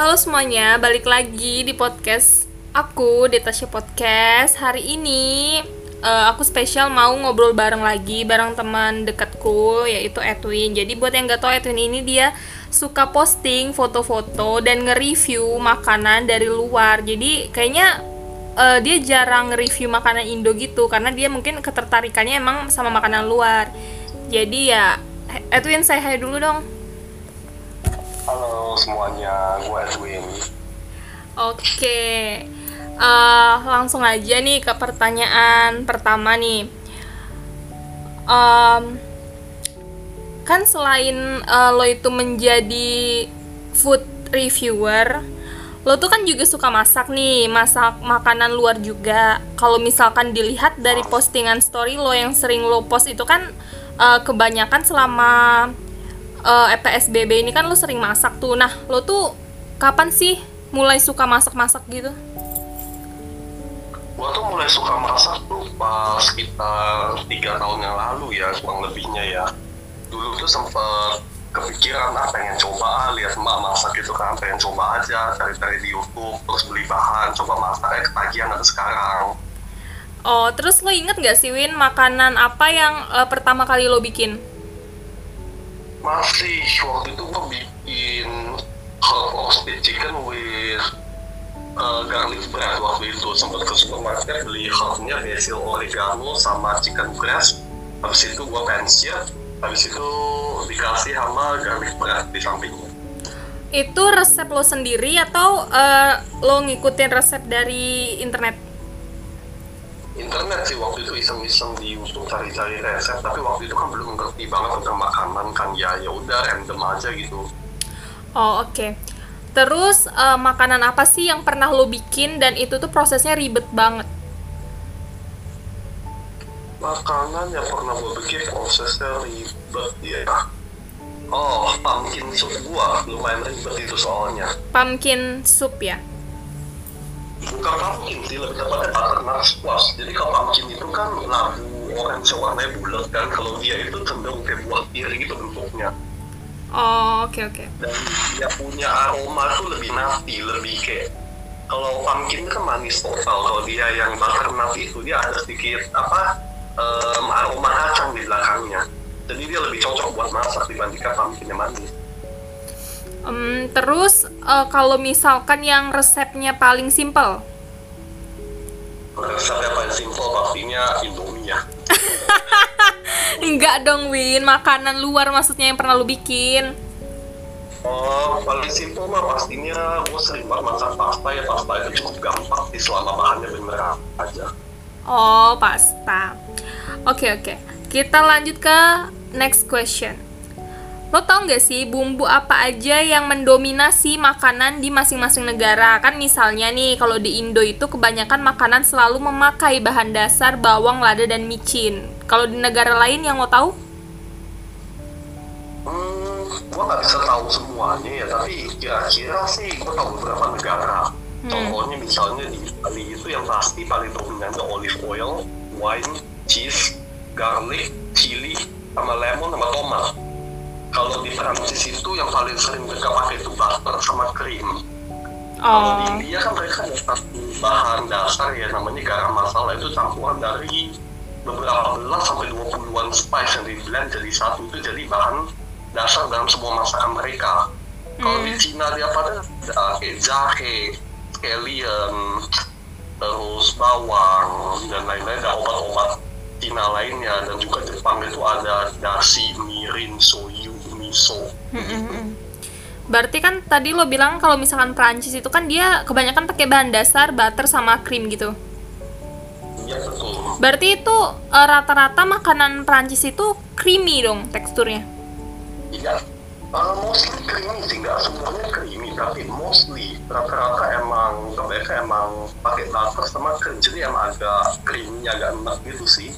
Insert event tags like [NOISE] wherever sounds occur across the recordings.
Halo semuanya, balik lagi di podcast aku, Detasha Podcast. Hari ini eh, aku spesial mau ngobrol bareng lagi bareng teman dekatku yaitu Edwin. Jadi buat yang gak tahu Edwin ini dia suka posting foto-foto dan nge-review makanan dari luar. Jadi kayaknya eh, dia jarang nge-review makanan Indo gitu karena dia mungkin ketertarikannya emang sama makanan luar. Jadi ya Edwin saya hai dulu dong. Semuanya, gue Edwin. Oke, Eh, langsung aja nih ke pertanyaan pertama nih. Em, kan selain eh, lo itu menjadi food reviewer, lo tuh kan juga suka masak nih, masak makanan luar juga. Kalau misalkan dilihat dari postingan story lo yang sering lo post itu kan eh, kebanyakan selama PSBB ini kan lo sering masak tuh. Nah, lo tuh kapan sih mulai suka masak-masak gitu? Gue tuh mulai suka masak tuh pas sekitar tiga tahun yang lalu ya, kurang lebihnya ya. Dulu tuh sempet kepikiran ah pengen coba ah, lihat emak masak gitu kan pengen coba aja cari-cari di YouTube terus beli bahan coba masak eh ketagihan ada sekarang Oh, terus lo inget gak sih Win makanan apa yang eh, pertama kali lo bikin? Masih waktu itu gue bikin hot roasted chicken with uh, garlic bread. Waktu itu sempat ke supermarket beli herbnya basil oregano sama chicken breast. Habis itu gue pensiun habis itu dikasih sama garlic bread di sampingnya. Itu resep lo sendiri atau eh, lo ngikutin resep dari internet? Internet sih waktu itu iseng-iseng di YouTube cari-cari resep tapi waktu itu kan belum ngerti banget tentang makanan kan ya ya udah random aja gitu Oh, oke. Terus eh, makanan apa sih yang pernah lo bikin dan itu tuh prosesnya ribet banget? makanan yang pernah gue bikin prosesnya ribet ya oh pumpkin soup gua lumayan ribet itu soalnya Pumpkin soup ya? Bukan pumpkin sih lebih tepatnya butternut squash jadi kalau pumpkin itu kan labu orange warnanya bulat kan kalau dia itu cenderung kayak buah pir gitu bentuknya Oh, oke oke. dan dia punya aroma tuh lebih nati lebih kayak kalau pumpkin kan manis total kalau dia yang butternut itu dia ada sedikit apa em, aroma kacang di belakangnya jadi dia lebih cocok buat masak dibandingkan pumpkin manis Em, terus eh, kalau misalkan yang resepnya paling simple, resep yang paling simple pastinya indomie ya [LAUGHS] enggak dong Win, makanan luar maksudnya yang pernah lo bikin. Oh, paling simpel mah pastinya gue sering banget masak pasta ya pasta itu cukup gampang sih selama bahannya bener aja Oh, pasta. Oke, oke. Kita lanjut ke next question. Lo tau nggak sih bumbu apa aja yang mendominasi makanan di masing-masing negara? Kan misalnya nih, kalau di Indo itu kebanyakan makanan selalu memakai bahan dasar bawang, lada, dan micin. Kalau di negara lain yang lo tahu? Hmm, gue nggak bisa tahu semuanya ya, tapi kira-kira sih gue tahu beberapa negara. Contohnya misalnya di Italia itu yang pasti paling dominan itu olive oil, wine, cheese, garlic, chili, sama lemon, sama tomat. Kalau di Prancis itu yang paling sering mereka pakai itu butter sama cream. Kalau di Oh, India kan mereka ada satu bahan dasar ya namanya garam masala. Itu campuran dari beberapa belas sampai 20-an spice yang di blend jadi satu. Itu jadi bahan dasar dalam semua masakan mereka. Kalau di Cina dia pada ada? Kayak jahe, scallion, terus bawang dan lain-lain. Ada obat-obat Cina lainnya. Dan juga Jepang itu ada dashi, mirin, soyu, miso. berarti kan tadi lo bilang kalau misalkan Prancis itu kan dia kebanyakan pakai bahan dasar butter sama krim gitu. Iya betul. Berarti itu eh, rata-rata makanan Prancis itu creamy dong teksturnya. Iya, uh, mostly creamy sih, nggak semuanya creamy, tapi mostly rata-rata emang kebanyakan emang pakai butter sama krim, jadi emang agak creamy, agak enak gitu sih.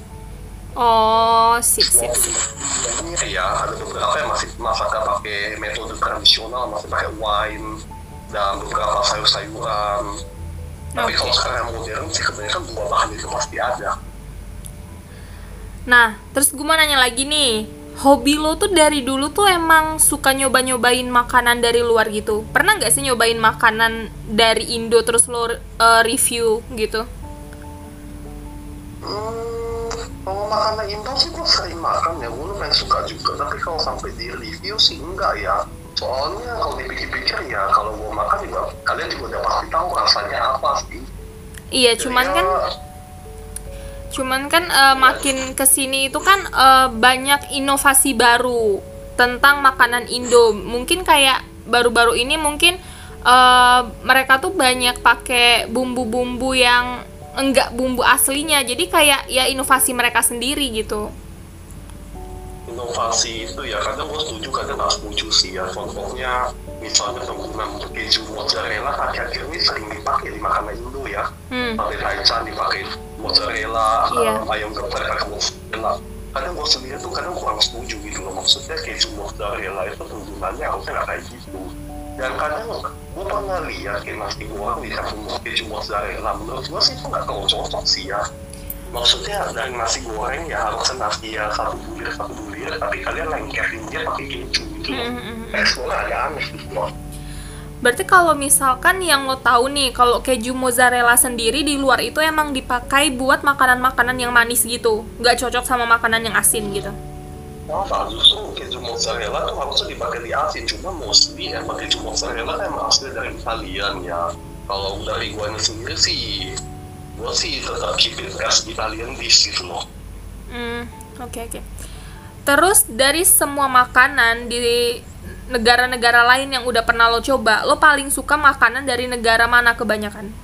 Oh, sip sip sip. Walaupun ya ada beberapa yang masih masakan pakai metode tradisional, masih pakai wine dan beberapa sayur-sayuran. Tapi Oke. kalau sekarang yang modern sih kebanyakan dua bahan itu pasti ada. Nah, terus gue mau nanya lagi nih. hobi lo tuh dari dulu tuh emang suka nyoba-nyobain makanan dari luar gitu pernah nggak sih nyobain makanan dari Indo terus lo uh, review gitu Hmm, kalau makanan Indo sih gue sering makan ya, gue lumayan suka juga. Tapi kalau sampai di review sih enggak ya. Soalnya kalau dipikir-pikir ya, kalau gue makan juga kalian juga udah pasti tahu rasanya apa sih. iya Jadi cuman ya, kan cuman kan uh, makin ke sini itu kan uh, banyak inovasi baru tentang makanan Indo mungkin kayak baru-baru ini mungkin uh, mereka tuh banyak pakai bumbu-bumbu yang enggak bumbu aslinya. Jadi kayak ya inovasi mereka sendiri gitu. Inovasi itu ya kadang gue setuju kadang nggak setuju sih ya. Contohnya misalnya penggunaan untuk keju mozzarella akhir-akhir ini sering dipakai di makanan Indo ya. Hmm. pakai taichan dipakai mozzarella Iya. um, ayam geprek pakai mozzarella. Kadang gue sendiri tuh kadang kurang setuju gitu loh. Maksudnya keju mozzarella itu penggunaannya harusnya nggak kayak gitu dan kadang gue pernah lihat kayak nasi goreng dicampur keju mozzarella menurut gue sih itu nggak terlalu cocok sih ya. Maksudnya dari nasi goreng ya harusnya nasi ya satu bulir satu bulir tapi kalian lengketin dia pakai keju gitu loh. Hmm, hmm, hmm. teksturnya agak aneh gitu loh. Berarti kalau misalkan yang lo tahu nih, kalau keju mozzarella sendiri di luar itu emang dipakai buat makanan-makanan yang manis gitu, nggak cocok sama makanan yang asin gitu. Nah, justru keju mozzarella tuh harusnya dipakai di asin, cuma mostly emang keju mozzarella kan emang asli dari Italian ya. Kalau dari gue sendiri sih, gue sih tetap keep it as Italian dish gitu loh. Hmm, oke oke. Terus dari semua makanan di negara-negara lain yang udah pernah lo coba, lo paling suka makanan dari negara mana kebanyakan?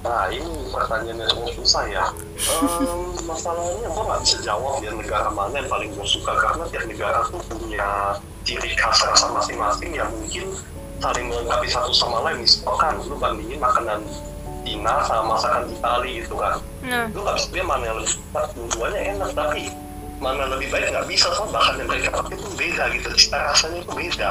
Nah, ini pertanyaannya cukup susah ya. Ehm, masalahnya gue nggak bisa jawab ya negara mana yang paling gue suka karena tiap negara tuh punya ciri khas rasa masing-masing yang mungkin saling melengkapi satu sama lain. Misalkan lu bandingin makanan Cina sama masakan Itali gitu kan. Nah, Lu nggak bisa bilang mana yang lebih dua-duanya enak tapi mana lebih baik nggak bisa soal bahan yang mereka pakai itu beda gitu, cita rasanya itu beda.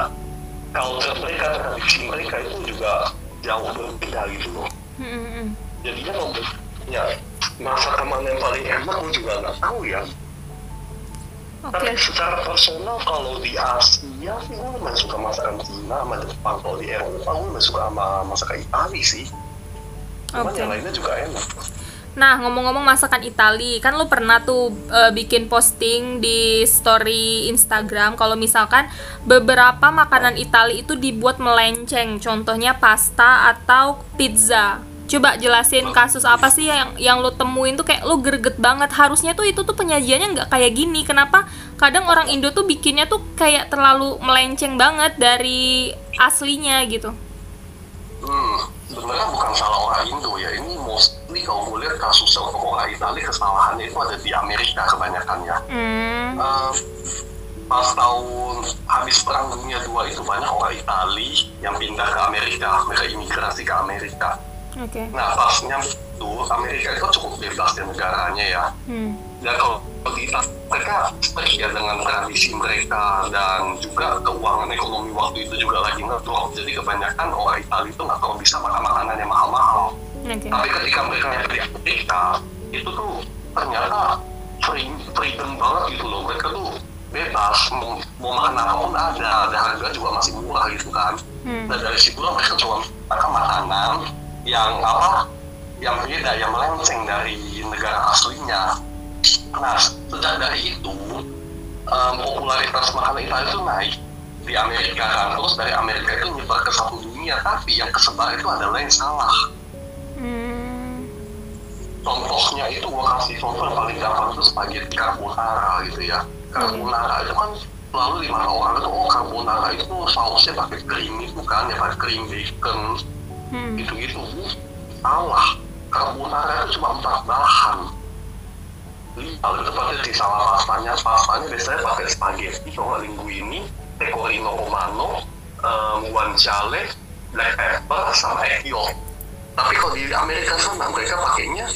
Culture mereka, tradisi mereka itu juga jauh berbeda gitu loh hmm, jadinya kalau ya masakan mana yang paling enak gue juga nggak tahu ya oke. tapi secara personal kalau di Asia sih gue lebih suka masakan Cina sama Jepang kalau di Eropa gue lebih suka sama masakan Itali sih cuman Oke. yang lainnya juga enak Nah, ngomong-ngomong masakan Itali, kan lo pernah tuh eh, bikin posting di story Instagram kalau misalkan beberapa makanan Itali itu dibuat melenceng, contohnya pasta atau pizza. Coba jelasin kasus apa sih yang yang lo temuin tuh kayak lo greget banget. Harusnya tuh itu tuh penyajiannya nggak kayak gini. Kenapa kadang orang Indo tuh bikinnya tuh kayak terlalu melenceng banget dari aslinya gitu. hmm sebenarnya bukan salah orang Indo ya ini mostly kalau gue lihat kasus yang orang Itali kesalahannya itu ada di Amerika kebanyakannya Hmm. Eh, pas tahun habis perang dunia dua itu banyak orang Itali yang pindah ke Amerika mereka imigrasi ke Amerika Oke. nah pas nyampe itu Amerika itu cukup bebas ya negaranya ya Hmm. dan kalau di Ita- mereka setia dengan tradisi mereka dan juga keuangan ekonomi waktu itu juga lagi ngedrop jadi kebanyakan orang Itali itu nggak terlalu bisa makan makanan yang mahal-mahal Oke. tapi ketika mereka nyampe di Amerika itu tuh ternyata free, freedom banget gitu loh mereka tuh bebas mau, mau makan apa pun ada dan harga juga masih murah gitu kan Hmm. dan dari situ mereka coba makan makanan yang apa yang beda yang melenceng dari negara aslinya. Nah sejak dari itu em, popularitas makanan Italia itu naik di Amerika kan. Terus dari Amerika itu nyebar ke satu dunia tapi yang kesebar itu adalah yang salah. Hmm. contohnya itu gua kasih contoh yang paling gampang itu spaghetti carbonara gitu ya. Carbonara itu kan selalu di mana orang itu oh carbonara itu sausnya pakai krim itu kan ya pakai krim bacon Hmm. gitu-gitu salah. Carbonara itu cuma empat bahan. Kalau tepatnya di salah pastanya pastanya biasanya pakai spaghetti. Kalau nggak linguine pecorino romano um, guanciale black pepper sama egg yolk. Tapi kalau di Amerika sana mereka pakainya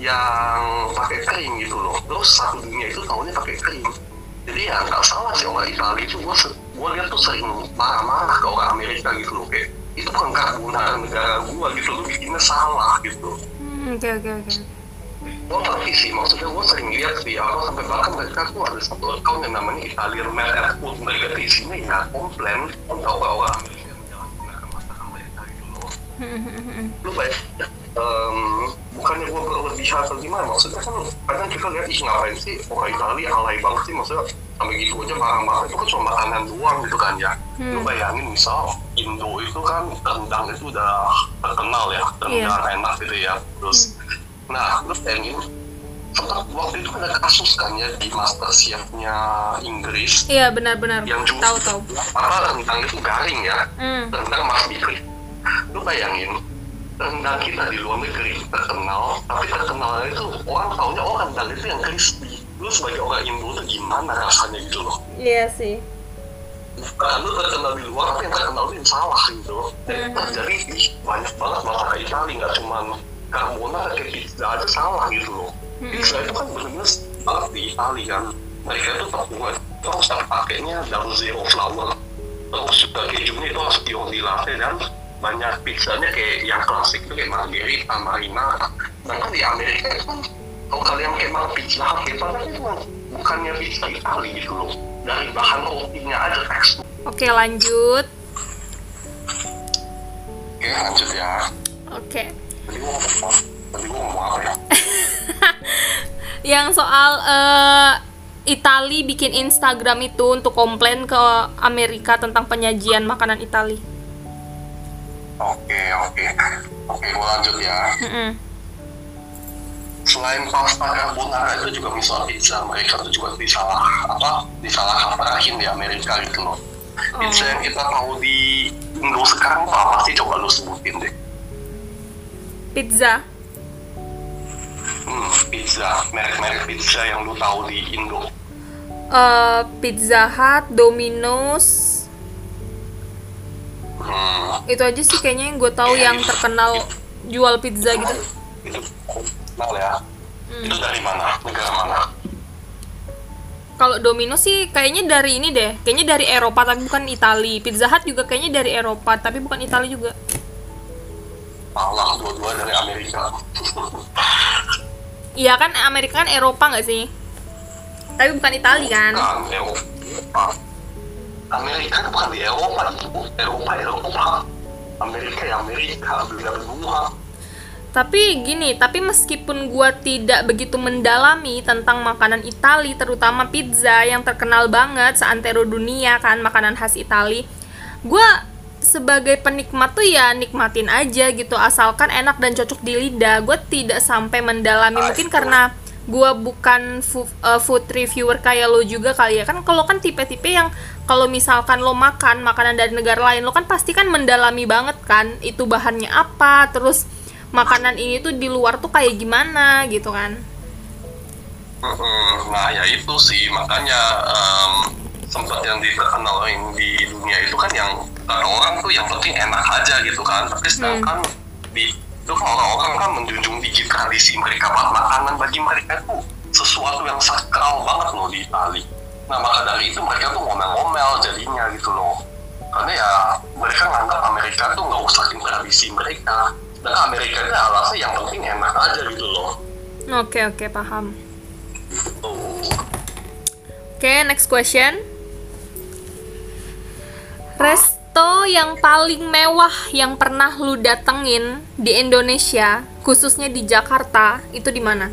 yang pakai krim gitu loh. Terus satu dunia itu tahunya pakai krim jadi ya nggak salah sih orang Italia itu gue gue lihat tuh sering marah-marah ke orang Amerika gitu loh kayak itu bukan carbonara negara gue gitu lo bikinnya salah gitu. Hmm, Oke oke oke. gue ngerti sih maksudnya gue sering lihat sih apa sampai bahkan mereka tuh ada satu account yang namanya Italian Mad at Food. Mereka tuh isinya ya komplain untuk orang Amerika yang menjalankan masakan mereka gitu loh lu bayang um, bukannya gue berlebihan atau gimana? Maksudnya kan kadang kita lihat ih ngapain sih orang Italia alay banget sih maksudnya sampai gitu aja barang-barang itu kan cuma makanan doang gitu kan ya. Lu bayangin misal Indo itu kan rendang itu udah terkenal ya rendang enak gitu ya. Terus nah lu bayangin sempat waktu itu ada kasus kan ya di master chefnya Inggris. Iya benar-benar. Yang cuma tahu tahu apa rendang itu garing ya. Hmm. rendang mas Bikri lu bayangin rendang kita di luar negeri terkenal tapi terkenalnya itu orang taunya oh rendang itu yang crispy lu sebagai orang Indo tuh gimana rasanya gitu loh? Iya sih. Nah, lu terkenal di luar tapi yang terkenal itu yang salah gitu loh. Dan terjadi ih, banyak banget masakan Itali nggak cuma carbonara kayak pizza aja salah gitu loh. Pizza itu kan benar-benar banget di Itali kan. Mereka itu tepungnya terus pakainya double zero flour. Terus juga kejunya itu harus di latte dan banyak pizzanya kayak yang klasik itu kayak margherita, marinara sedangkan di Amerika itu kan kalau kalian makan pizza hut gitu padahal itu bukannya pizza Itali gitu loh. Dari bahan rotinya aja tekstur oke lanjut. Oke lanjut ya. Oke. Tadi gua ngomong Tadi gua ngomong apa ya? [LAUGHS] yang soal eh, Itali bikin Instagram itu untuk komplain ke Amerika tentang penyajian makanan Itali. Oke oke. Oke gua lanjut ya. Mm-mm. Selain pasta carbonara itu juga misal pizza mereka itu juga disalah apa disalah kaparahin di Amerika gitu loh. Pizza yang kita tahu di Indo sekarang tuh apa sih coba lu sebutin deh. Pizza. Hmm, pizza merek-merek pizza yang lu tahu di Indo. eh, Pizza Hut, Domino's. Hmm, Itu aja sih kayaknya yang gue tahu yang terkenal jual pizza gitu. Itu kenal ya. Itu dari mana? Negara mana? Kalau Domino's sih kayaknya dari ini deh. Kayaknya dari Eropa tapi bukan Itali. Pizza Hut juga kayaknya dari Eropa tapi bukan Itali juga. Malah dua-dua dari Amerika. [LAUGHS] Iya kan Amerika kan Eropa nggak sih? Tapi bukan Itali kan? Bukan Eropa. Amerika itu bukan di Eropa, itu Eropa Eropa. Amerika ya Amerika, beda benua. Tapi gini, tapi meskipun gua tidak begitu mendalami tentang makanan Itali, terutama pizza yang terkenal banget seantero dunia kan makanan khas Itali, gua sebagai penikmat tuh ya nikmatin aja gitu asalkan enak dan cocok di lidah. Gue tidak sampai mendalami. Mungkin karena gua bukan fu- uh, food reviewer kayak lo juga kali ya. Kan kalau kan tipe-tipe yang kalau misalkan lo makan makanan dari negara lain lo kan pasti kan mendalami banget kan itu bahannya apa terus makanan ini tuh di luar tuh kayak gimana gitu kan. Nah ya itu sih makanya em, sempat yang dikenalin di dunia itu kan yang kata orang tuh yang penting enak aja gitu kan. Tapi sedangkan di itu kan orang-orang kan menjunjung tinggi tradisi mereka buat makanan bagi mereka tuh sesuatu yang sakral banget loh di Itali. Nah maka dari itu mereka tuh ngomel-ngomel jadinya gitu loh. Karena ya mereka nganggap Amerika tuh nggak usahin tradisi mereka. Dan Amerika itu alasan yang penting enak aja gitu loh. oke oke paham. Tuh. oke next question. Resto yang paling mewah yang pernah lu datengin di Indonesia khususnya di Jakarta itu di mana?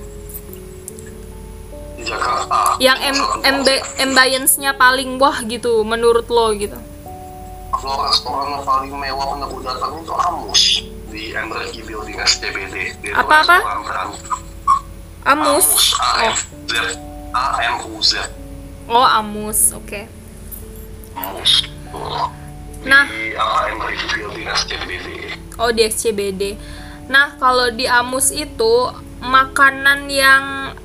Di Jakarta. Yang em embe- ambience-nya paling wah gitu menurut lo gitu. Kalau restoran yang paling mewah pernah gue datang itu Amus di Energy Building SCBD Dia Apa-apa? restoran brand. Amus A oh M Z A M U Z oh Amus oke Amus Tuh. Nah. di apa Energy Building SCBD Oh di SCBD. Nah kalau di Amus itu makanan yang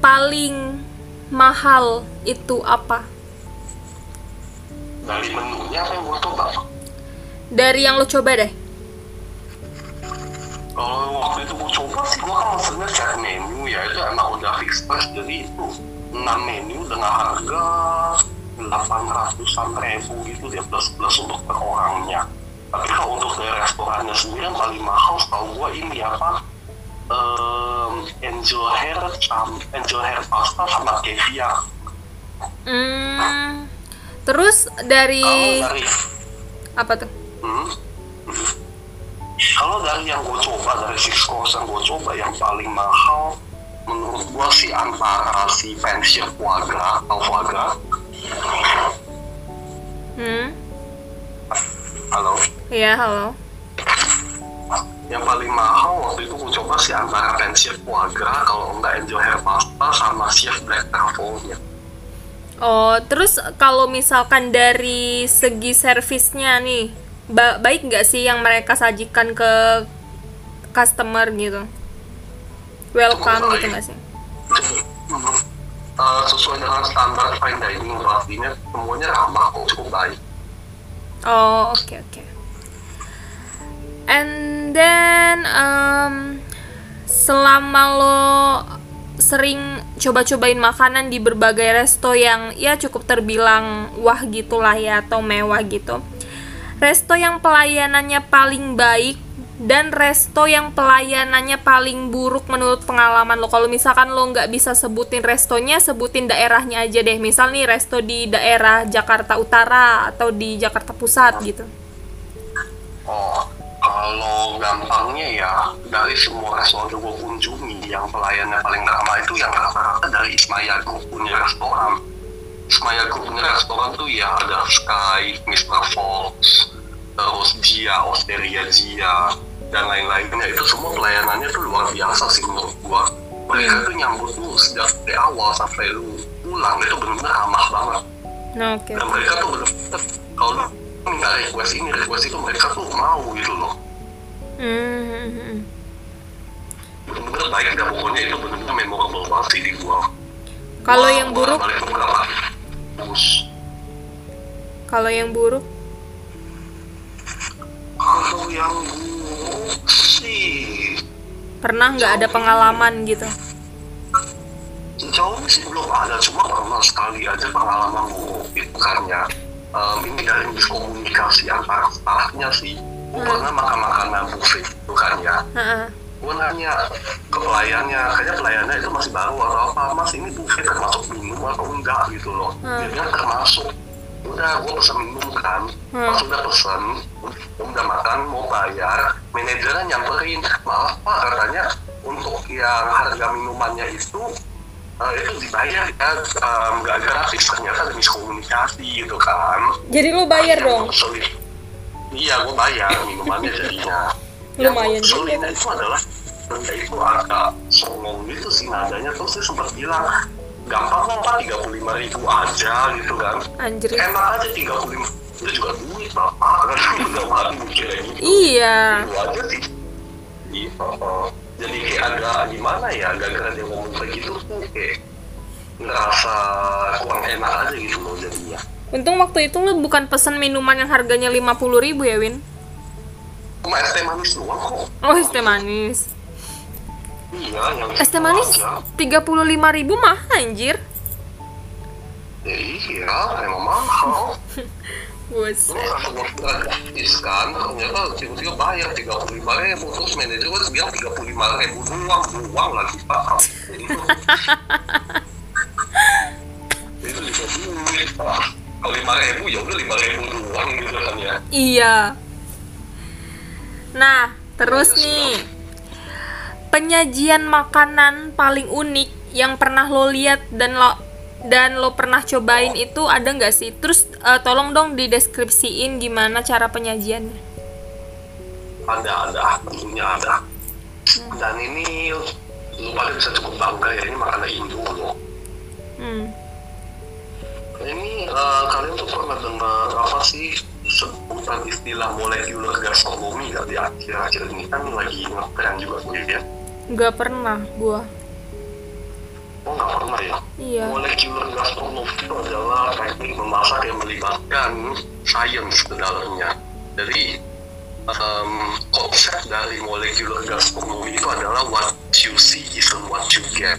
paling mahal itu apa? dari menunya apa yang gue coba Dari yang lo coba deh. Kalau waktu itu gue coba sih gue kan maksudnya set menu ya itu emang udah fix price jadi itu 6 menu dengan harga 800-an ribu gitu dia plus plus untuk per orangnya tapi kalau untuk dari restorannya sendiri yang paling mahal setahu gue ini apa um, angel hair sama angel hair pasta sama caviar Hmm. Terus dari kalau dari apa tuh? Kalau dari yang gue coba dari six course yang gue coba yang paling mahal menurut gue sih antara si pension foie gras atau gras Hmm. halo Iya, halo. yang paling mahal waktu itu gue coba sih antara pension foie gras kalau enggak angel hair pasta sama chef black truffle-nya Oh, terus kalau misalkan dari segi servisnya nih, ba- baik nggak sih yang mereka sajikan ke customer gitu? Welcome gitu nggak sih? Uh, sesuai dengan standar fine dining artinya semuanya ramah kok cukup baik Oh, oke oke. And then um, selama lo sering coba-cobain makanan di berbagai resto yang ya cukup terbilang wah gitulah ya atau mewah gitu. Resto yang pelayanannya paling baik dan resto yang pelayanannya paling buruk menurut pengalaman lo. Kalau misalkan lo nggak bisa sebutin restonya, sebutin daerahnya aja deh. Misal nih resto di daerah Jakarta Utara atau di Jakarta Pusat gitu. Oh, kalau gampangnya ya dari semua restoran yang gue kunjungi yang pelayannya paling ramah itu yang rata-rata dari Ismaya punya restoran. Group punya restoran tuh ya ada Sky, Mr. Fox, terus Jia, Osteria Jia, dan lain-lainnya. Itu semua pelayanannya tuh luar biasa sih menurut gua. Mereka tuh nyambut lu sejak dari awal sampai lu pulang itu benar-benar ramah banget Nah, oke. dan mereka tuh bener-bener kalau lu minta request ini request itu mereka tuh mau gitu loh Hmm, hmm, bener-bener baik dah pokoknya itu bener-bener memorable banget sih di gua Kalau yang buruk, terus? Kalau yang buruk, kalau yang buruk sih pernah nggak ada pengalaman gitu? ini sih belum ada. Cuma pernah sekali aja pengalaman buruk. Itu karena em, ini dari miskomunikasi antara staffnya sih. Gua Hmm. pernah makan makanan buffet itu kan ya. Heeh. Gue nanya ke pelayannya kayaknya pelayannya itu masih baru atau apa? Mas ini buffet termasuk minum atau enggak gitu loh. Hmm. dia termasuk. Udah gue pesen minum kan. Hmm. pas udah pesen udah makan mau bayar manajernya nyamperin. Maaf pak katanya untuk yang harga minumannya itu eh, itu dibayar ya em, nggak gratis. Ternyata ada miskomunikasi gitu kan. Jadi lu bayar Yang dong. iya gue bayar minumannya jadinya Lumayan yang juga. itu adalah benda itu agak songong gitu sih nadanya terus dia sempat bilang gampang kok pak tiga puluh lima ribu aja gitu kan Anjir. enak aja tiga puluh lima itu juga duit bapak [LAUGHS] kan udah mati mikirnya gitu Iya. itu aja sih iya jadi kayak agak gimana ya gara-gara dia ngomong begitu tuh kayak ngerasa kurang enak aja gitu loh jadinya Untung waktu itu lu bukan pesen minuman yang harganya 50.000 ribu ya, Win? Cuma es teh manis doang kok Oh, es teh manis. iya yang Es teh manis aja. 35.000 ribu mahal anjir. ya iya emang mahal [LAUGHS] gratis kan, ternyata tiba-tiba bayar tiga puluh lima ribu, terus manajer gue bilang tiga puluh lima ribu doang, doang lagi pak. [LAUGHS] itu juga duit pak. Kalau lima ribu ya udah lima ribu doang gitu kan ya. Iya. Nah, terus nih. Penyajian makanan paling unik yang pernah lo lihat dan lo dan lo pernah cobain itu ada nggak sih? Terus eh, tolong dong dideskripsiin gimana cara penyajiannya. Ada ada, tentunya ada. Dan ini lu pada bisa cukup bangga ya ini makanan Indo loh. Hmm. Ini eh, kalian tuh pernah dengar apa sih sebutan istilah molekular gastronomi nggak di akhir-akhir ini kan lagi ngetren juga tuh ya. Nggak pernah gua. Oh nggak pernah ya? Iya. Molekular gastronomi itu adalah teknik memasak yang melibatkan sains ke dalamnya. Jadi em, konsep dari molekular gastronomi itu adalah what you see isn't what you get.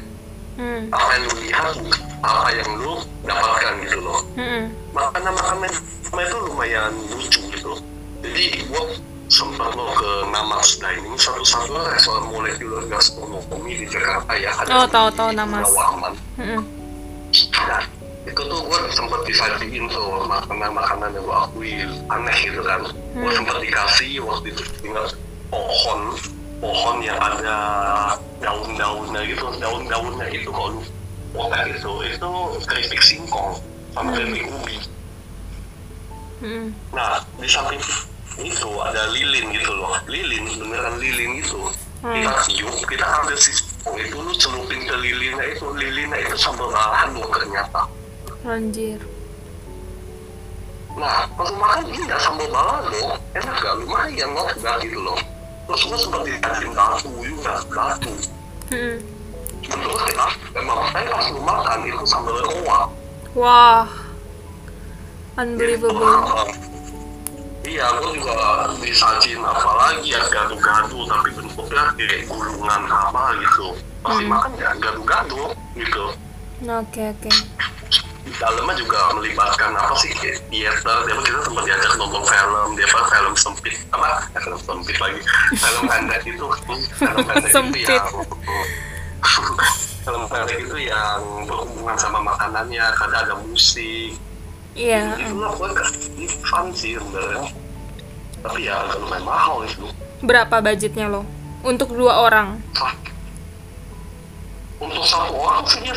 Hmm. Apa yang lu lihat apa yang lu dapatkan gitu loh. Hmm. makanan makanan itu lumayan lucu gitu jadi gua sempat lo ke Namas Dining satu-satunya restoran molekuler gastronomi di Jakarta ya ada Oh, tahu, tahu. Rawaman. Mm-mm. Nah, itu tuh gue sempat disajiin tuh makanan-makanan yang gue akui aneh gitu kan gue Hmm. sempat dikasih waktu itu ingat pohon pohon yang ada daun-daunnya gitu daun-daunnya itu kalau lu potong itu itu keripik singkong sama keripik ubi Mm-mm. nah di samping itu ada lilin gitu loh lilin beneran lilin gitu Hmm. kita tiup kita ambil si singkong itu lu celupin ke lilinnya itu lilinnya itu sambal bahan loh ternyata Anjir. Nah, pas makan iya sambal balado, enak gak? Lumayan not bad gitu loh. Terus gue sempat dikasih batu juga, batu. Mm-mm. Terus kita, emang saya pas lu makan itu sambal roa. Wah. Unbelievable. Iya, gue juga disajin apalagi ya gado-gado, tapi bentuknya kayak gulungan apa gitu. Pasti Hmm. makan ya gado-gado gitu. Oke, oke. Di dalamnya juga melibatkan apa sih? Theater dia kita sempat diajak nonton film dia apa film sempit apa? Eh, film sempit lagi. Film pendek itu film pendek itu Sempit. yang film pendek itu yang berhubungan sama makanannya kadang ada musik. Iya. itu lah kasih fun sih sebenarnya. Tapi ya agak lumayan mahal itu Berapa budgetnya lo? Untuk dua orang. untuk satu orang sih dia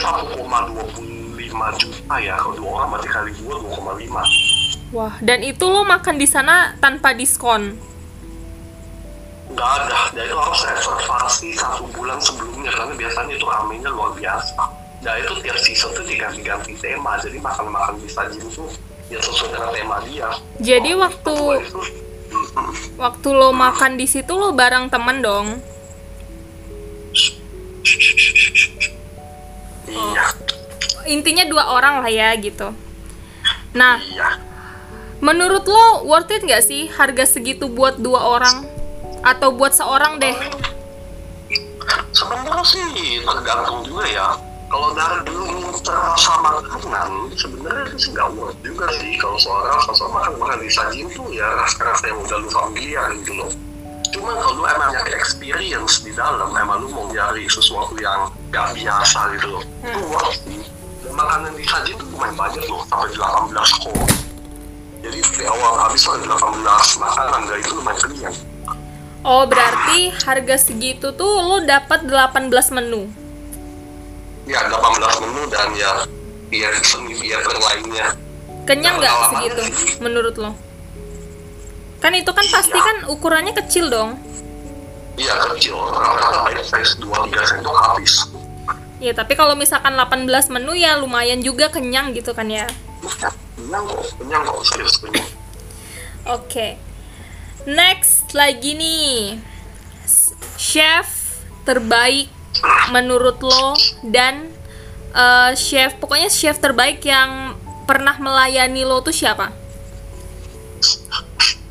1,25 juta ya kalau dua orang berarti kali dua 2,5 Wah, dan itu lo makan di sana tanpa diskon. nggak ada. Dan itu harus reservasi satu bulan sebelumnya karena biasanya itu ramenya luar biasa. Nah itu tiap season tuh diganti-ganti tema jadi makan-makan di sajian itu ya sesuai dengan tema dia. Jadi Oh, waktu waktu lo makan di situ lo bareng temen dong. Intinya dua orang lah ya gitu. Nah, iya menurut lo worth it nggak sih harga segitu buat dua orang? Atau buat seorang deh? sebenarnya sih tergantung juga ya kalau dari dulu terasa makanan sebenarnya sih nggak worth juga sih kalau seorang sosok makan makan disajin tuh ya rasa-rasa yang udah lu familiar gitu loh cuma kalau lu emang nyari experience di dalam emang lu mau nyari sesuatu yang gak biasa gitu loh itu worth sih Makanan disajin tuh lumayan banyak loh sampai 18 kok jadi dari awal habis ada 18 makanan dan itu lumayan kenyang Oh, berarti harga segitu tuh lo dapat 18 menu. ya 18 menu dan ya ya seni theater lainnya Kenyang nggak segitu sih. menurut lo? Kan itu kan pasti Iya. kan ukurannya kecil dong. Iya kecil, rata-rata size 2 3 sendok habis. Ya, tapi kalau misalkan 18 menu ya lumayan juga kenyang gitu kan ya. Kenyang kok, kenyang kok, serius kenyang. Oke. Next lagi nih. Chef terbaik menurut lo dan eh, chef pokoknya chef terbaik yang pernah melayani lo tuh siapa?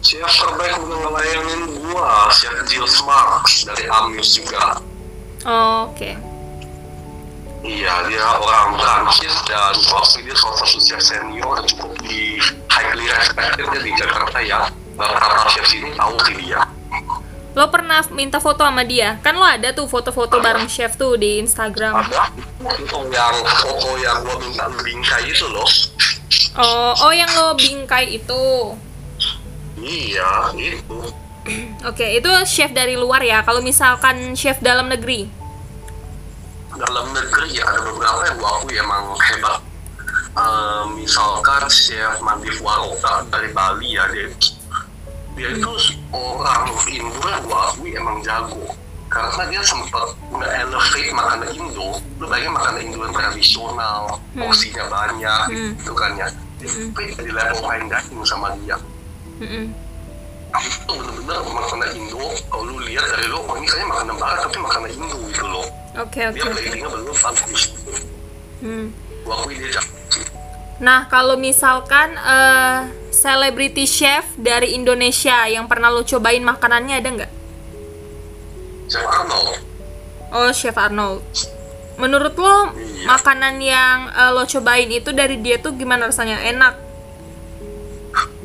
Chef terbaik udah ngelayanin gua, Chef Jill Marks dari Amuse juga. Oh, Oke. Iya, dia orang Prancis dan waktu dia salah satu chef senior cukup di highly respected di Jakarta ya. Rata-rata chef sini tahu sih dia. Lo pernah minta foto sama dia? Kan lo ada tuh foto-foto bareng chef tuh di Instagram. Ada itu yang foto yang gua minta bingkai itu loh. Oh, oh yang lo bingkai itu. Iya, itu. [CLEARS THROAT] Oke, itu chef dari luar ya. Kalau misalkan chef dalam negeri. Dalam negeri ya ada beberapa yang gua akui emang hebat. Eh, misalkan chef Mandif Waroka dari Bali ya dia dia itu orang Indo yang gua akui emang jago. Karena dia sempat nge-elevate makanan Indo. Lu bayangin makanan Indo yang tradisional porsinya banyak Hmm. gitu kan ya. Tapi di level fine dining sama dia. Mm-mm. itu bener-bener makanan Indo kalau lu lihat dari lu oh ini kayaknya makanan barat tapi makanan Indo gitu loh Oke, oke, dia bagus Hmm. Nah, kalau misalkan eh, celebrity chef dari Indonesia yang pernah lo cobain makanannya ada nggak? Chef Arnold Oh, Chef Arnold. Menurut lo Iya. makanan yang eh, lo cobain itu dari dia tuh gimana rasanya? Enak?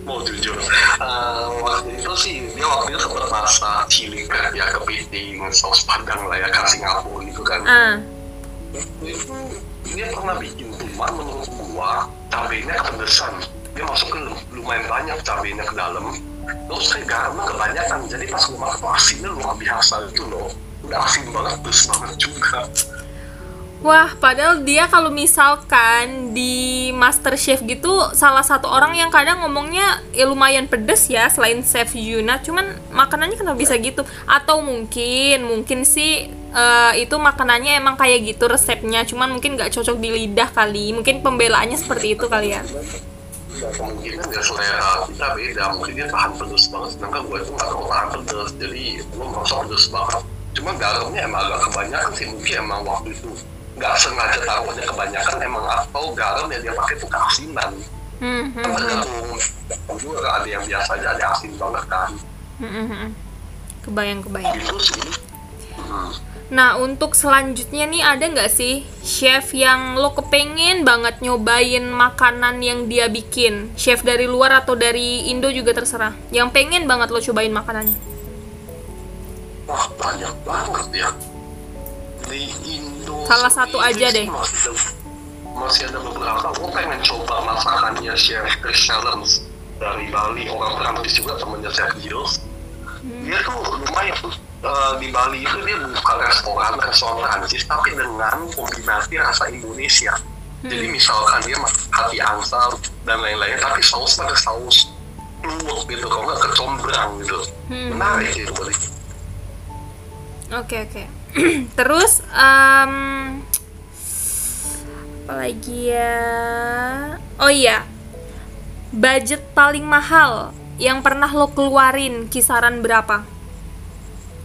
Mau jujur uh, waktu itu sih dia waktu itu sempat masak cilik ya kepiting saus padang lah ya khas Singapura gitu kan. Ah. Itu dia pernah bikin cuma menurut gua cabenya kepedesan dia masukin lumayan banyak cabenya ke dalam. Terus kayak garamnya kebanyakan jadi pas gua tuh asinnya luar biasa gitu loh. Udah asin banget terus banget juga Wah, padahal dia kalau misalkan di Master Chef gitu salah satu orang yang kadang ngomongnya ya lumayan pedes ya selain Chef Yuna, cuman makanannya kenapa bisa gitu? Atau mungkin mungkin sih eh, itu makanannya emang kayak gitu resepnya, cuman mungkin nggak cocok di lidah kali. Mungkin pembelaannya seperti itu kali ya. kemungkinan ya selera kita beda mungkin dia tahan pedes banget sedangkan gue itu nggak tahan pedes jadi gue merasa pedes banget cuma garamnya emang agak kebanyakan sih mungkin emang waktu itu nggak sengaja taruhnya kebanyakan emang atau garam yang dia pakai itu keasinan Hmm, hmm, kan hmm, tergantung juga ada yang biasa aja ada asin banget kan hmm. Kebayang, kebayang. gitu sih Hmm. Nah, untuk selanjutnya nih ada nggak sih chef yang lo kepengen banget nyobain makanan yang dia bikin? Chef dari luar atau dari Indo juga terserah. Yang pengen banget lo cobain makanannya. wah banyak banget ya Salah satu aja deh. masih ada, beberapa. Gue pengen coba masakannya chef Chris Challenge dari Bali. Orang Perancis juga temennya chef Jules dia tuh lumayan tuh eh, di Bali itu dia buka restoran restoran Perancis tapi dengan kombinasi rasa Indonesia. Jadi misalkan dia masak hati angsa dan lain-lain tapi saus pakai saus luwak gitu kalau nggak kecombrang gitu. Hmm. menarik gitu Oke, oke. [CLEARS THROAT] Terus em apa lagi ya? Oh iya. Budget paling mahal yang pernah lo keluarin kisaran berapa?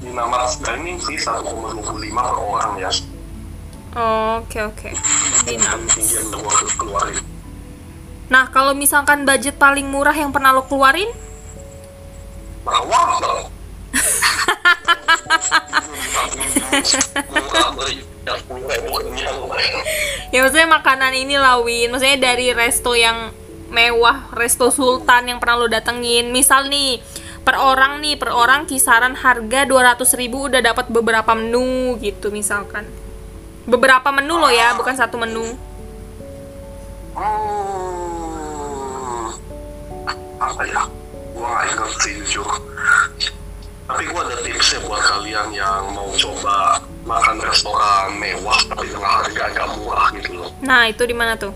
di nama dining sih 1,25 per orang ya Oke, oke. Keluarin Nah, kalau misalkan budget paling murah yang pernah lo keluarin, beri [LAUGHS] ya ya maksudnya makanan ini lawin, maksudnya dari resto yang mewah, resto sultan yang pernah lo datengin. Misal nih, per orang nih, per orang kisaran harga 200.000 ribu udah dapat beberapa menu gitu misalkan. Beberapa menu lo ya, bukan satu menu. hmm apa ya sih jujur tapi gua ada tipsnya buat kalian yang mau coba makan restoran mewah tapi dengan harga agak murah gitu loh Nah, itu di mana tuh?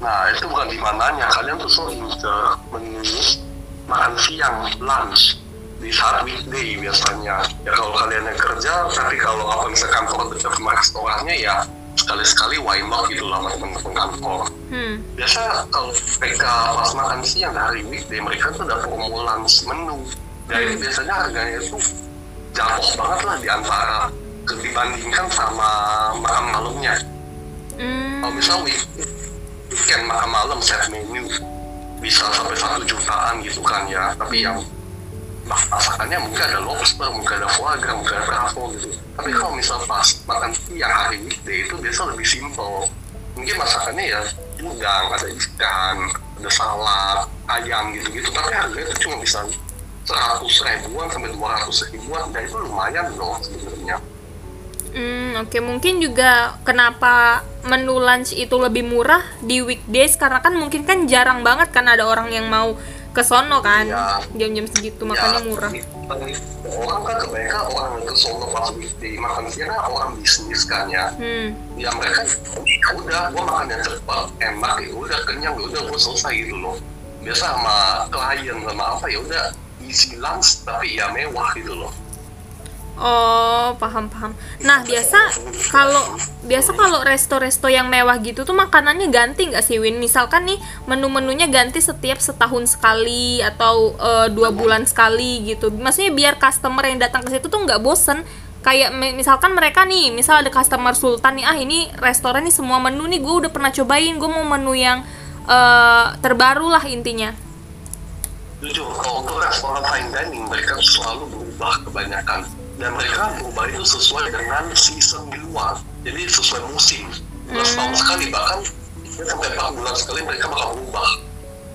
Nah, itu bukan di mananya. Kalian tuh sering ke menu makan siang, lunch di saat weekday biasanya. Ya kalau kalian yang kerja, tapi kalau apa misalkan kantor dekat sama restorannya ya sekali-sekali why not gitu lah teman-teman kantor. Hmm. Biasa kalau mereka pas makan siang hari weekday, mereka tuh ada promo lunch menu. Dan ini biasanya harganya itu jauh banget lah di antara dibandingkan sama makan malamnya. Hmm. kalau misal week- weekend makan malam set menu bisa sampai satu jutaan gitu kan ya. Tapi yang mas- masakannya mungkin ada lobster, mungkin ada foie gras, mungkin ada bravo gitu. Tapi kalau misal pas makan siang hari weekday itu biasa lebih simple mungkin masakannya ya udang, ada ikan, ada salad, ayam gitu-gitu. Tapi harganya itu cuma bisa seratus ribuan sampai dua ratus ribuan dan itu lumayan loh sebenarnya. Hmm, oke mungkin juga kenapa menu lunch itu lebih murah di weekdays? Karena kan mungkin kan jarang banget kan ada orang yang mau ke sono kan? Iya. jam-jam segitu makanya Ya, murah. orang kan kebanyakan orang yang ke Solo pas weekday makan siang kan orang bisnis kan ya. Hmm. ya mereka ya udah gua makan yang cepat enak ya udah kenyang ya udah gua selesai gitu loh. Biasa sama klien sama apa ya udah isi lunch tapi ya mewah gitu loh Oh, paham paham. Nah, biasa kalau biasa kalau resto-resto yang mewah gitu tuh makanannya ganti nggak sih Win? Misalkan nih menu-menunya ganti setiap setahun sekali atau eh, dua bulan sekali gitu. Maksudnya biar customer yang datang ke situ tuh nggak bosen. Kayak mi- misalkan mereka nih, misal ada customer sultan nih, ah ini restoran nih semua menu nih gue udah pernah cobain, gue mau menu yang eh, terbaru lah intinya. Jujur kalau untuk restoran fine dining mereka selalu berubah kebanyakan. Dan mereka berubah itu sesuai dengan season di luar. Jadi sesuai musim. Dua setahun sekali bahkan sampai empat bulan sekali mereka bakal berubah.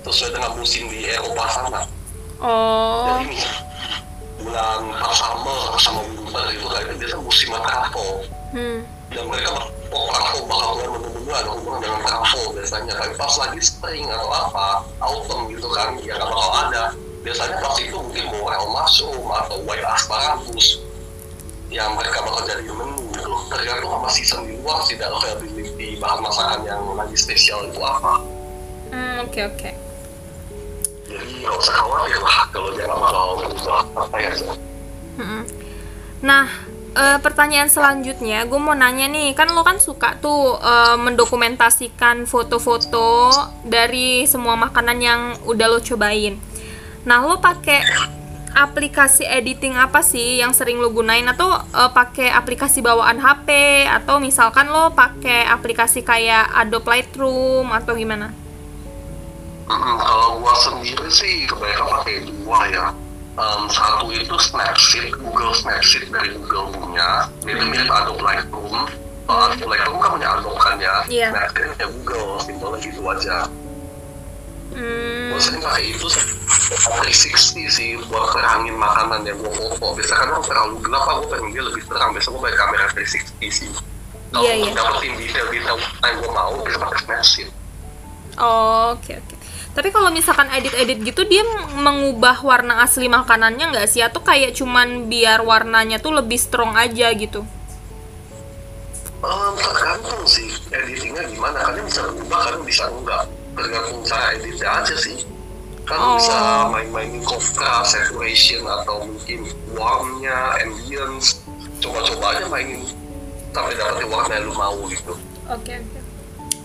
Sesuai dengan musim di Eropa sana. Oh. jadi nih bulan summer sama winter itu itu biasa musim travel Hmm. dan mereka oh travel bakal mulai menu-menu ada hubungan dengan travel biasanya. Tapi pas lagi spring atau apa autumn gitu kan ya nggak bakal ada. Biasanya pas itu mungkin morel mushroom atau white asparagus yang mereka bakal jadi menu gitu tergantung sama season di luar sih dan availability bahan masakan yang lagi spesial itu apa. Hmm, oke oke. jadi nggak usah khawatir lah kalau nggak bakal berubah apa ya. Mm-mm. Nah, eh, pertanyaan selanjutnya, gue mau nanya nih, kan lo kan suka tuh eh, mendokumentasikan foto-foto dari semua makanan yang udah lo cobain. Nah, lo pakai aplikasi editing apa sih yang sering lo gunain atau eh, pakai aplikasi bawaan HP atau misalkan lo pakai aplikasi kayak Adobe Lightroom atau gimana? Mm, kalau gua sendiri sih kebanyakan pakai dua ya. Em, satu itu Snapseed, Google Snapseed dari Google punya. Dia itu mirip Adobe Lightroom. Adobe Lightroom kan punya Adobe kan ya. Iya. Snapseed punya Google, simpelnya gitu aja. Hmm, sering pakai itu 360 sih buat terangin makanan yang gua foto. Biasanya kan kalau terlalu gelap, aku pengen dia lebih terang. Biasanya gua pakai kamera 360 sih. Kalau untuk iya. dapetin detail-detail yang gua mau, bisa pakai Snapseed. Oh, oke oke. Tapi kalau misalkan edit-edit gitu dia mengubah warna asli makanannya nggak sih? Atau kayak cuman biar warnanya tuh lebih strong aja gitu? Um, tergantung sih editingnya gimana kadang bisa berubah kadang bisa enggak tergantung cara editnya aja sih kan Oh. bisa main-mainin contrast, saturation atau mungkin warmnya, ambience coba-coba aja mainin sampai dapetin warna yang lu mau gitu Oke oke.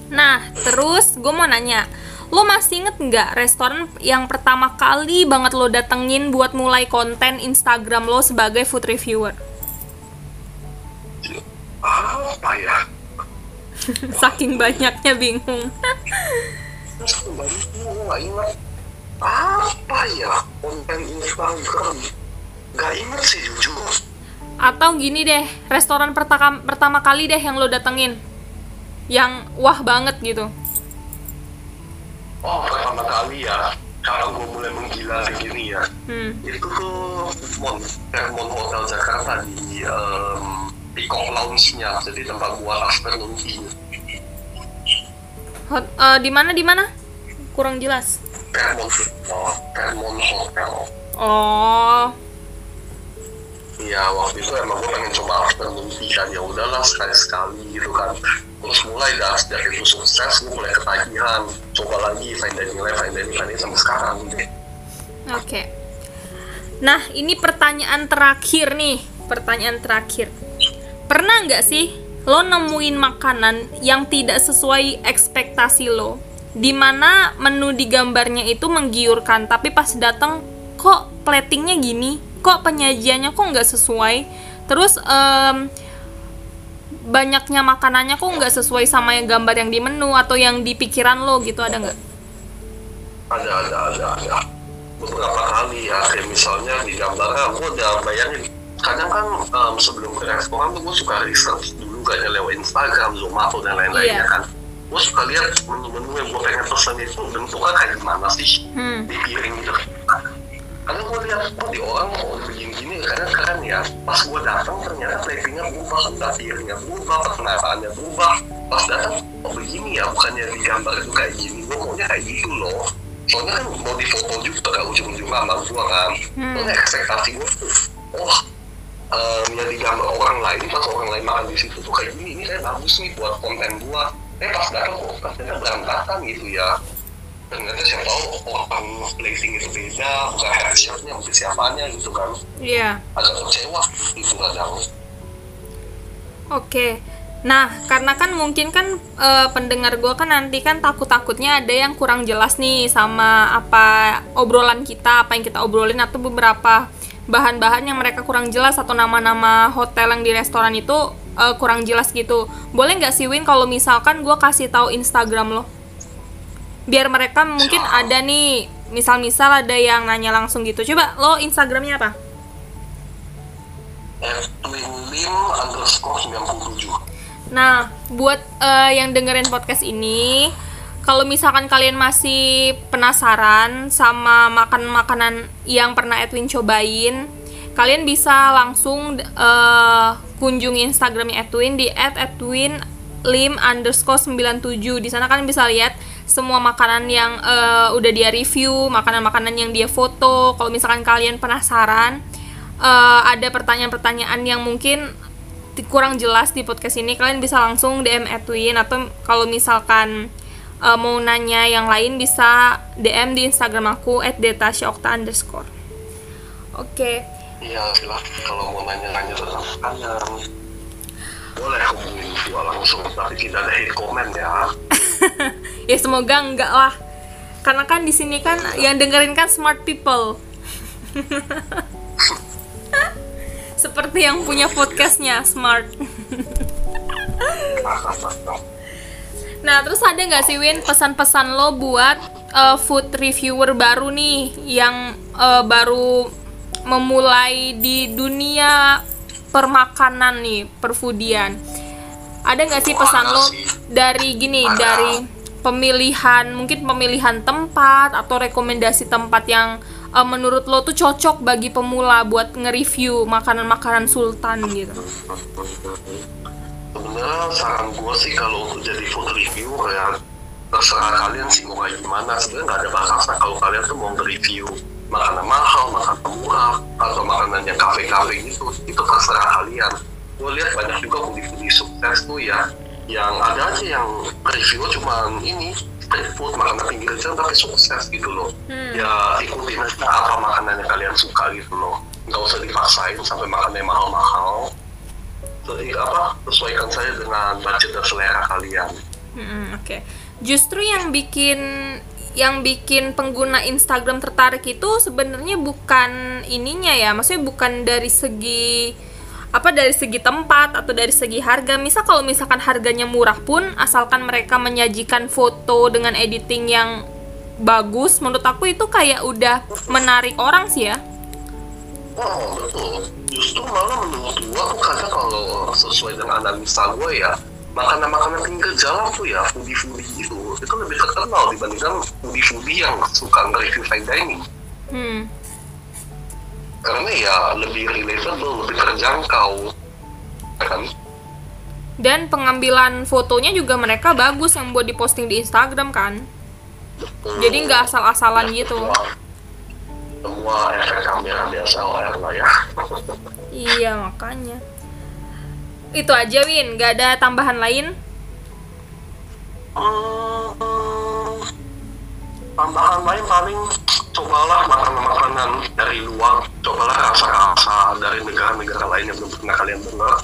Nah, terus gue mau nanya, lo masih inget nggak restoran yang pertama kali banget lo datengin buat mulai konten Instagram lo sebagai food reviewer? apa ya [LAUGHS] Saking banyaknya bingung. apa ya konten Instagram nggak inget sih jujur Atau gini deh, restoran pertama pertama kali deh yang lo datengin, yang wah banget gitu. Oh pertama kali ya kalau gue mulai menggila kayak gini ya Hmm. itu tuh Mon Fairmont Hotel Jakarta di um, Peacock Lounge-nya jadi tempat buat afternoon tea Hot, eh, di mana di mana? Kurang jelas. Fairmont oh, Fairmont Hotel Oh, Iya waktu itu emang gue pengen coba afternoon tea kan. Ya udahlah sekali sekali gitu kan. Terus mulai dah sejak itu sukses gue mulai ketagihan. Coba lagi fine dining lagi fine dining lagi sampai sekarang gitu. Oke. Nah, ini pertanyaan terakhir nih, pertanyaan terakhir. Pernah nggak sih lo nemuin makanan yang tidak sesuai ekspektasi lo? Di mana menu di gambarnya itu menggiurkan, tapi pas datang kok platingnya gini, kok penyajiannya kok nggak sesuai. Terus em, banyaknya makanannya kok nggak sesuai sama yang gambar yang di menu atau yang di pikiran lo gitu ada nggak? ada ada ada ada beberapa kali ya kayak misalnya di gambarnya gue udah bayangin kadang kan em, sebelum ke restoran tuh gue suka research dulu kan ya lewat Instagram, Zomato dan lain-lainnya Iya. kan gue suka lihat menu-menu yang gue pengen pesen itu bentuknya kayak gimana sih Hmm. di piring gitu kadang gue lihat oh di orang mau begini-gini kadang keren ya. Pas gue datang ternyata platingnya berubah. Piringnya berubah penataannya berubah. Pas datang oh begini ya? Bukannya di gambar itu kayak gini. Gue maunya kayak gitu loh. Soalnya kan mau di foto juga kan ujung-ujung sama gue kan. Hmm. soalnya ekspektasi gue tuh wah em, yang di gambar orang lain pas orang lain makan di situ tuh kayak gini. Ini kayak bagus nih buat konten gue eh pas datang kok katanya berantakan gitu ya ternyata siapa tahu orang plating itu beda bukan headshotnya mungkin siapanya gitu kan Iya. agak kecewa itu kadang Oke. Nah, karena kan mungkin kan eh, pendengar gue kan nanti kan takut-takutnya ada yang kurang jelas nih sama apa obrolan kita, apa yang kita obrolin atau beberapa bahan-bahan yang mereka kurang jelas atau nama-nama hotel yang di restoran itu eh, kurang jelas gitu. Boleh nggak sih Win kalau misalkan gue kasih tahu Instagram lo? Biar mereka mungkin ada nih, misal-misal ada yang nanya langsung gitu. Coba lo Instagramnya apa? Twinlim underscore 97 Nah, buat eh, yang dengerin podcast ini, kalau misalkan kalian masih penasaran sama makan-makanan yang pernah Edwin cobain, kalian bisa langsung uh, kunjungi Instagramnya Edwin di @edwinlim underscore 97 di sana kalian bisa lihat semua makanan yang uh, udah dia review, makanan-makanan yang dia foto. Kalau misalkan kalian penasaran, uh, ada pertanyaan-pertanyaan yang mungkin kurang jelas di podcast ini, kalian bisa langsung DM Edwin atau kalau misalkan uh, mau nanya yang lain bisa DM di Instagram aku @detasyokta underscore. Oke. Okay. Iya kalau mau nanya-nanya tentang boleh hubungin gua langsung tapi tidak ada comment ya. [LAUGHS] ya semoga enggak lah. Karena kan di sini kan yang dengerin kan smart people. [LAUGHS] Seperti yang punya podcastnya smart. [LAUGHS] Nah, terus ada nggak sih Win pesan-pesan lo buat uh, food reviewer baru nih yang uh, baru memulai di dunia permakanan nih, perfudian. Ada nggak sih pesan lo dari gini, dari pemilihan, mungkin pemilihan tempat atau rekomendasi tempat yang uh, menurut lo tuh cocok bagi pemula buat nge-review makanan-makanan sultan gitu? sebenarnya saran gue sih kalau untuk jadi food reviewer ya terserah kalian sih mau kayak gimana sebenarnya nggak ada batasan kalau kalian tuh mau nge-review makanan mahal, makanan murah, atau makanan yang kafe-kafe gitu, itu terserah kalian. Gue lihat banyak juga foodie-foodie sukses tuh ya, yang ada aja yang review cuma ini street food makanan pinggir jalan tapi sukses gitu loh. Hmm. Ya ikutin aja apa makanan yang kalian suka gitu loh. Nggak usah dipaksain sampai makannya mahal-mahal jadi apa sesuaikan saya dengan budget dan selera kalian hmm, oke okay. justru yang bikin yang bikin pengguna Instagram tertarik itu sebenarnya bukan ininya ya maksudnya bukan dari segi apa dari segi tempat atau dari segi harga? Misal kalau misalkan harganya murah pun asalkan mereka menyajikan foto dengan editing yang bagus menurut aku itu kayak udah menarik orang sih ya. Oh betul justru malah menurut gua aku kadang kalau sesuai dengan analisa gua ya makanan-makanan pinggir jalan tuh ya foodie-foodie itu itu lebih terkenal dibandingkan foodie-foodie yang suka nge-review fine dining. Hmm. Karena ya lebih relatable lebih terjangkau. Ya kan? Dan pengambilan fotonya juga mereka bagus yang buat diposting di Instagram kan? Betul. jadi nggak asal-asalan ya, gitu. semua efek kamera biasa lah ya iya makanya. Itu aja Win. Nggak ada tambahan lain? Hmm, tambahan lain paling cobalah makanan-makanan dari luar cobalah rasa-rasa dari negara-negara lain yang belum pernah kalian dengar.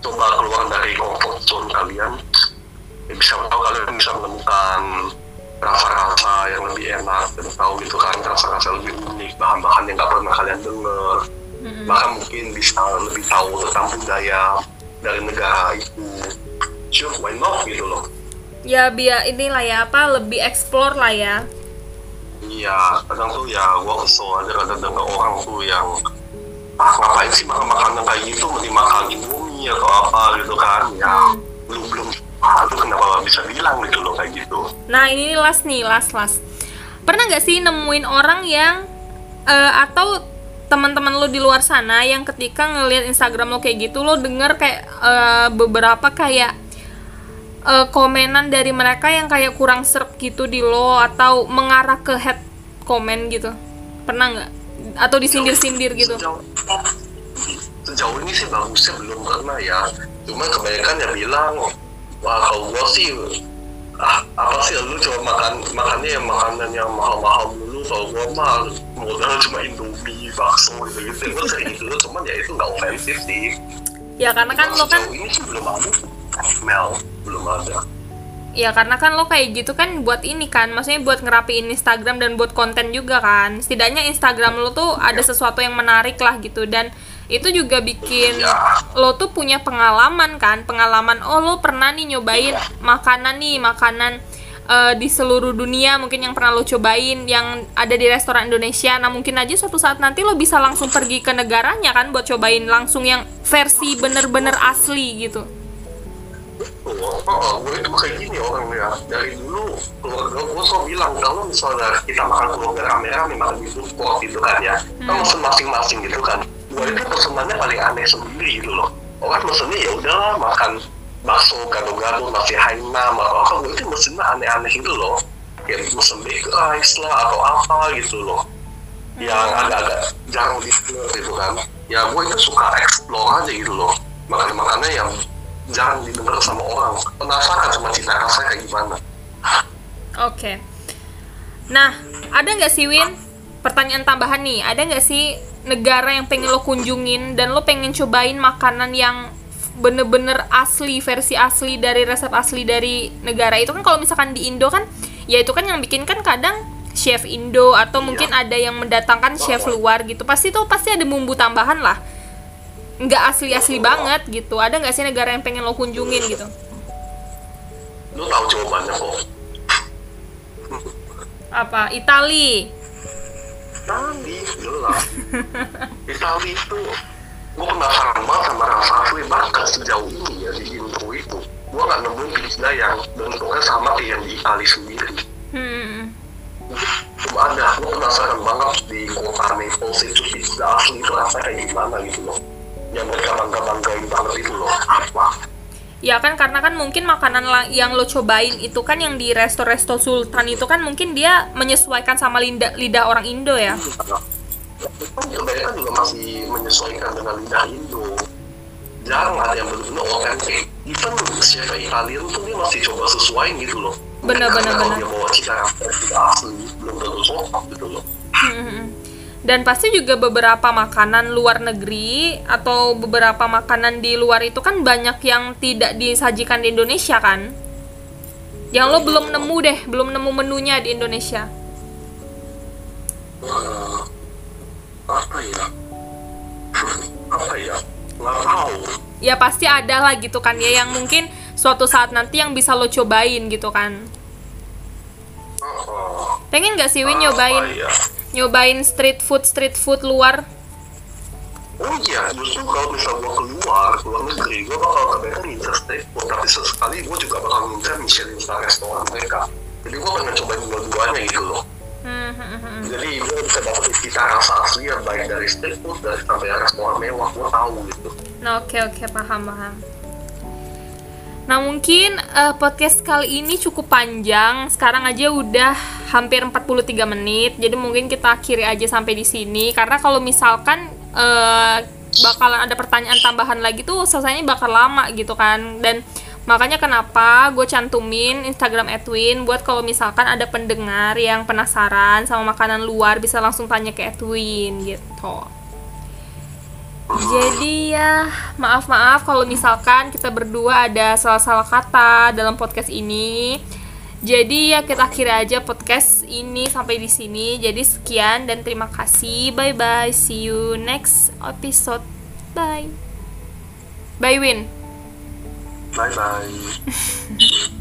Coba keluar dari comfort zone kalian. Ya, bisa tahu kalian bisa menemukan rasa-rasa yang lebih enak dan tahu gitu kan rasa-rasa lebih unik bahan-bahan yang nggak pernah kalian dengar. Mm-hmm. bahkan mungkin bisa lebih tahu tentang budaya dari negara itu. Sure why not gitu loh. Ya biar inilah ya apa lebih explore lah ya iya kadang tuh ya gua kesel aja kadang dengar orang tuh yang ah ngapain sih makan makanan kayak gitu? Mending makan indomie atau apa? Gitu kan ya. Hmm. belum lu kenapa bisa bilang gitu loh kayak gitu? Nah ini last nih last last. Pernah nggak sih nemuin orang yang uh, atau teman-teman lo di luar sana yang ketika ngelihat Instagram lo kayak gitu lo denger kayak uh, beberapa kayak uh, komenan dari mereka yang kayak kurang serp gitu di lo atau mengarah ke head komen gitu? Pernah nggak? Atau disindir-sindir gitu? Sejauh, sejauh ini sih bagusnya belum pernah ya. Cuma kebanyakan ya bilang wah kalau gue sih ah apa sih lu cuma makan makannya yang makanan yang mahal-mahal dulu kalau gue mah modal cuma indomie bakso gitu gitu gue sering gitu cuman ya itu nggak ofensif sih. Ya karena kan lo kan ini sih belum ada Mel belum ada. Ya karena kan lo kayak gitu kan buat ini kan Maksudnya buat ngerapiin Instagram dan buat konten juga kan. Setidaknya Instagram lo tuh ada sesuatu yang menarik lah gitu Dan itu juga bikin ya. lo tuh punya pengalaman kan pengalaman oh lo pernah nih nyobain ya. makanan nih makanan uh, di seluruh dunia mungkin yang pernah lo cobain yang ada di restoran Indonesia. Nah mungkin aja suatu saat nanti lo bisa langsung pergi ke negaranya kan buat cobain langsung yang versi bener-bener asli gitu Oh, oh, gue itu kayak gini orangnya dari dulu keluarga gue selalu bilang kalau misalnya kita makan keluarga rame-rame makan di food court gitu kan ya. Kan mesen masing-masing gitu kan. Gue itu pesenannya paling aneh sendiri gitu loh. Orang mesennya ya udahlah makan bakso gado-gado nasi hainam atau apa gue itu mesennya aneh-aneh gitu loh. Kayak mesen baked rice lah atau apa gitu loh. Yang agak-agak jarang di gitu kan. Ya gue itu suka explore aja gitu loh. Makan-makannya yang jarang didengar sama orang penasaran sama cita rasanya kayak gimana Oke. Nah, ada nggak sih Win? Pertanyaan tambahan nih, ada nggak sih negara yang pengen lo kunjungin dan lo pengen cobain makanan yang bener-bener asli, versi asli dari resep asli dari negara itu kan kalau misalkan di Indo kan, ya itu kan yang bikin kan kadang chef Indo atau Iya. mungkin ada yang mendatangkan chef luar gitu. Pasti tuh pasti ada bumbu tambahan lah. Nggak asli-asli banget gitu. Ada nggak sih negara yang pengen lo kunjungin gitu? lu tahu jawabannya kok Apa? Itali. Itali jelas [LAUGHS] Itali itu gue penasaran banget sama rasa asli bahkan sejauh ini ya di Indo itu gue nggak nemuin pizza yang bentuknya sama kayak yang di Itali sendiri Hmm. belum ada gue penasaran banget di kota Naples itu pizza asli itu rasanya kayak gimana gitu loh yang mereka bangga banggain banget itu loh? Apa? Ya kan karena kan mungkin makanan yang lo cobain itu kan yang di resto-resto Sultan itu kan mungkin dia menyesuaikan sama lidah, lidah orang Indo ya. mereka juga masih menyesuaikan dengan lidah Indo. Jarang ada yang benar-benar otentik. Even chef Italian tuh dia masih coba sesuaiin gitu loh. Karena bener, kalau bener. dia bawa cita rasa asli belum tentu cocok gitu loh Dan pasti juga beberapa makanan luar negeri atau beberapa makanan di luar itu kan banyak yang tidak disajikan di Indonesia kan. Yang lo belum nemu deh, belum nemu menunya di Indonesia. Ya ya pasti ada lah gitu kan ya yang mungkin suatu saat nanti yang bisa lo cobain gitu kan. Pengen gak sih Win nyobain? Nyobain street food street food luar? Oh iya, justru kalau misal gue keluar, keluar negeri, gue bakal kebanyakan ngincer steak food. Tapi sesekali gue juga bakal ngincer Michelin star restoran mereka. Jadi gue pengen cobain dua-duanya gitu loh. Hmm, hmm, hmm. Jadi gue bisa dapet cita rasa asli yang baik dari steak food dari sampai restoran mewah, gue tahu gitu. Nah, oke oke paham paham. Nah, mungkin eh, podcast kali ini cukup panjang. Sekarang aja udah hampir 43 menit. Jadi mungkin kita akhiri aja sampai di sini karena kalau misalkan eh, bakalan ada pertanyaan tambahan lagi tuh selesainya bakal lama gitu kan. Dan makanya kenapa gue cantumin Instagram Edwin buat kalau misalkan ada pendengar yang penasaran sama makanan luar bisa langsung tanya ke Edwin gitu. Jadi ya maaf-maaf kalau misalkan kita berdua ada salah-salah kata dalam podcast ini. Jadi ya kita akhiri aja podcast ini sampai di sini. Jadi sekian dan terima kasih. Bye bye. See you next episode. Bye. Bye Win. Bye-bye. [LAUGHS]